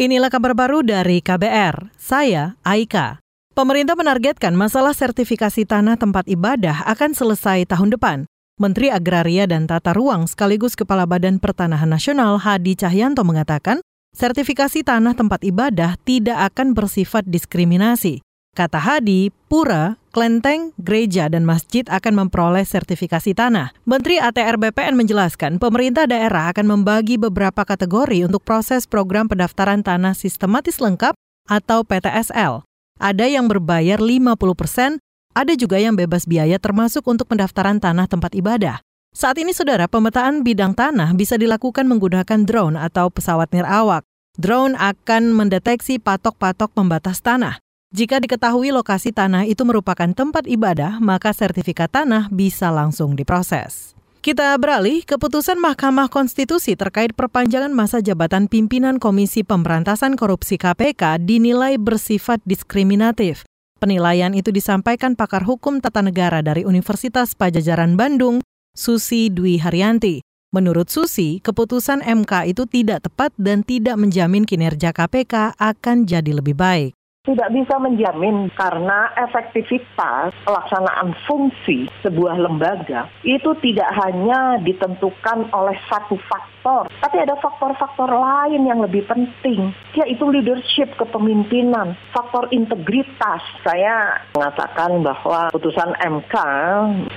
Inilah kabar baru dari KBR. Saya Aika. Pemerintah menargetkan masalah sertifikasi tanah tempat ibadah akan selesai tahun depan. Menteri Agraria dan Tata Ruang sekaligus Kepala Badan Pertanahan Nasional Hadi Cahyanto mengatakan, sertifikasi tanah tempat ibadah tidak akan bersifat diskriminasi. Kata Hadi, pura, klenteng, gereja, dan masjid akan memperoleh sertifikasi tanah. Menteri ATR BPN menjelaskan pemerintah daerah akan membagi beberapa kategori untuk proses program pendaftaran tanah sistematis lengkap atau PTSL. Ada yang berbayar 50 persen, ada juga yang bebas biaya termasuk untuk pendaftaran tanah tempat ibadah. Saat ini, saudara, pemetaan bidang tanah bisa dilakukan menggunakan drone atau pesawat nirawak. Drone akan mendeteksi patok-patok pembatas tanah. Jika diketahui lokasi tanah itu merupakan tempat ibadah, maka sertifikat tanah bisa langsung diproses. Kita beralih, keputusan Mahkamah Konstitusi terkait perpanjangan masa jabatan pimpinan Komisi Pemberantasan Korupsi KPK dinilai bersifat diskriminatif. Penilaian itu disampaikan pakar hukum tata negara dari Universitas Pajajaran Bandung, Susi Dwi Haryanti. Menurut Susi, keputusan MK itu tidak tepat dan tidak menjamin kinerja KPK akan jadi lebih baik tidak bisa menjamin karena efektivitas pelaksanaan fungsi sebuah lembaga itu tidak hanya ditentukan oleh satu faktor, tapi ada faktor-faktor lain yang lebih penting, yaitu leadership kepemimpinan, faktor integritas. Saya mengatakan bahwa putusan MK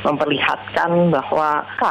memperlihatkan bahwa K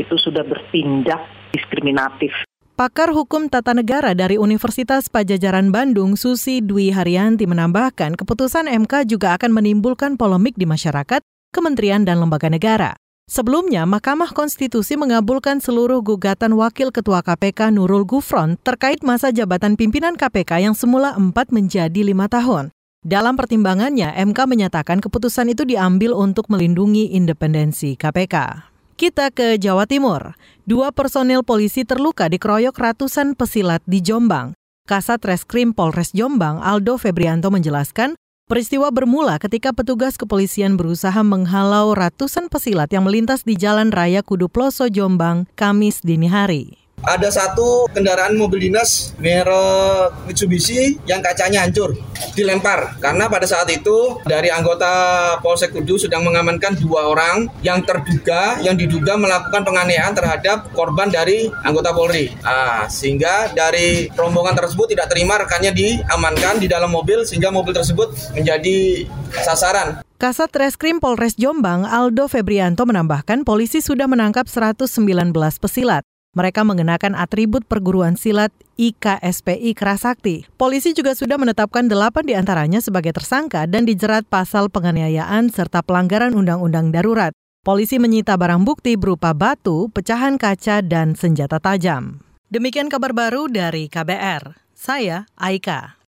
itu sudah bertindak diskriminatif Pakar Hukum Tata Negara dari Universitas Pajajaran Bandung, Susi Dwi Haryanti menambahkan, keputusan MK juga akan menimbulkan polemik di masyarakat, kementerian, dan lembaga negara. Sebelumnya, Mahkamah Konstitusi mengabulkan seluruh gugatan Wakil Ketua KPK Nurul Gufron terkait masa jabatan pimpinan KPK yang semula empat menjadi lima tahun. Dalam pertimbangannya, MK menyatakan keputusan itu diambil untuk melindungi independensi KPK. Kita ke Jawa Timur. Dua personil polisi terluka dikeroyok ratusan pesilat di Jombang. Kasat Reskrim Polres Jombang, Aldo Febrianto menjelaskan, peristiwa bermula ketika petugas kepolisian berusaha menghalau ratusan pesilat yang melintas di Jalan Raya Kudu Ploso Jombang, Kamis dini hari ada satu kendaraan mobil dinas merek Mitsubishi yang kacanya hancur dilempar karena pada saat itu dari anggota Polsek Kudu sedang mengamankan dua orang yang terduga yang diduga melakukan penganiayaan terhadap korban dari anggota Polri. Ah, sehingga dari rombongan tersebut tidak terima rekannya diamankan di dalam mobil sehingga mobil tersebut menjadi sasaran. Kasat Reskrim Polres Jombang Aldo Febrianto menambahkan polisi sudah menangkap 119 pesilat. Mereka mengenakan atribut perguruan silat IKSPI Kerasakti. Polisi juga sudah menetapkan delapan di antaranya sebagai tersangka dan dijerat pasal penganiayaan serta pelanggaran undang-undang darurat. Polisi menyita barang bukti berupa batu, pecahan kaca, dan senjata tajam. Demikian kabar baru dari KBR. Saya Aika.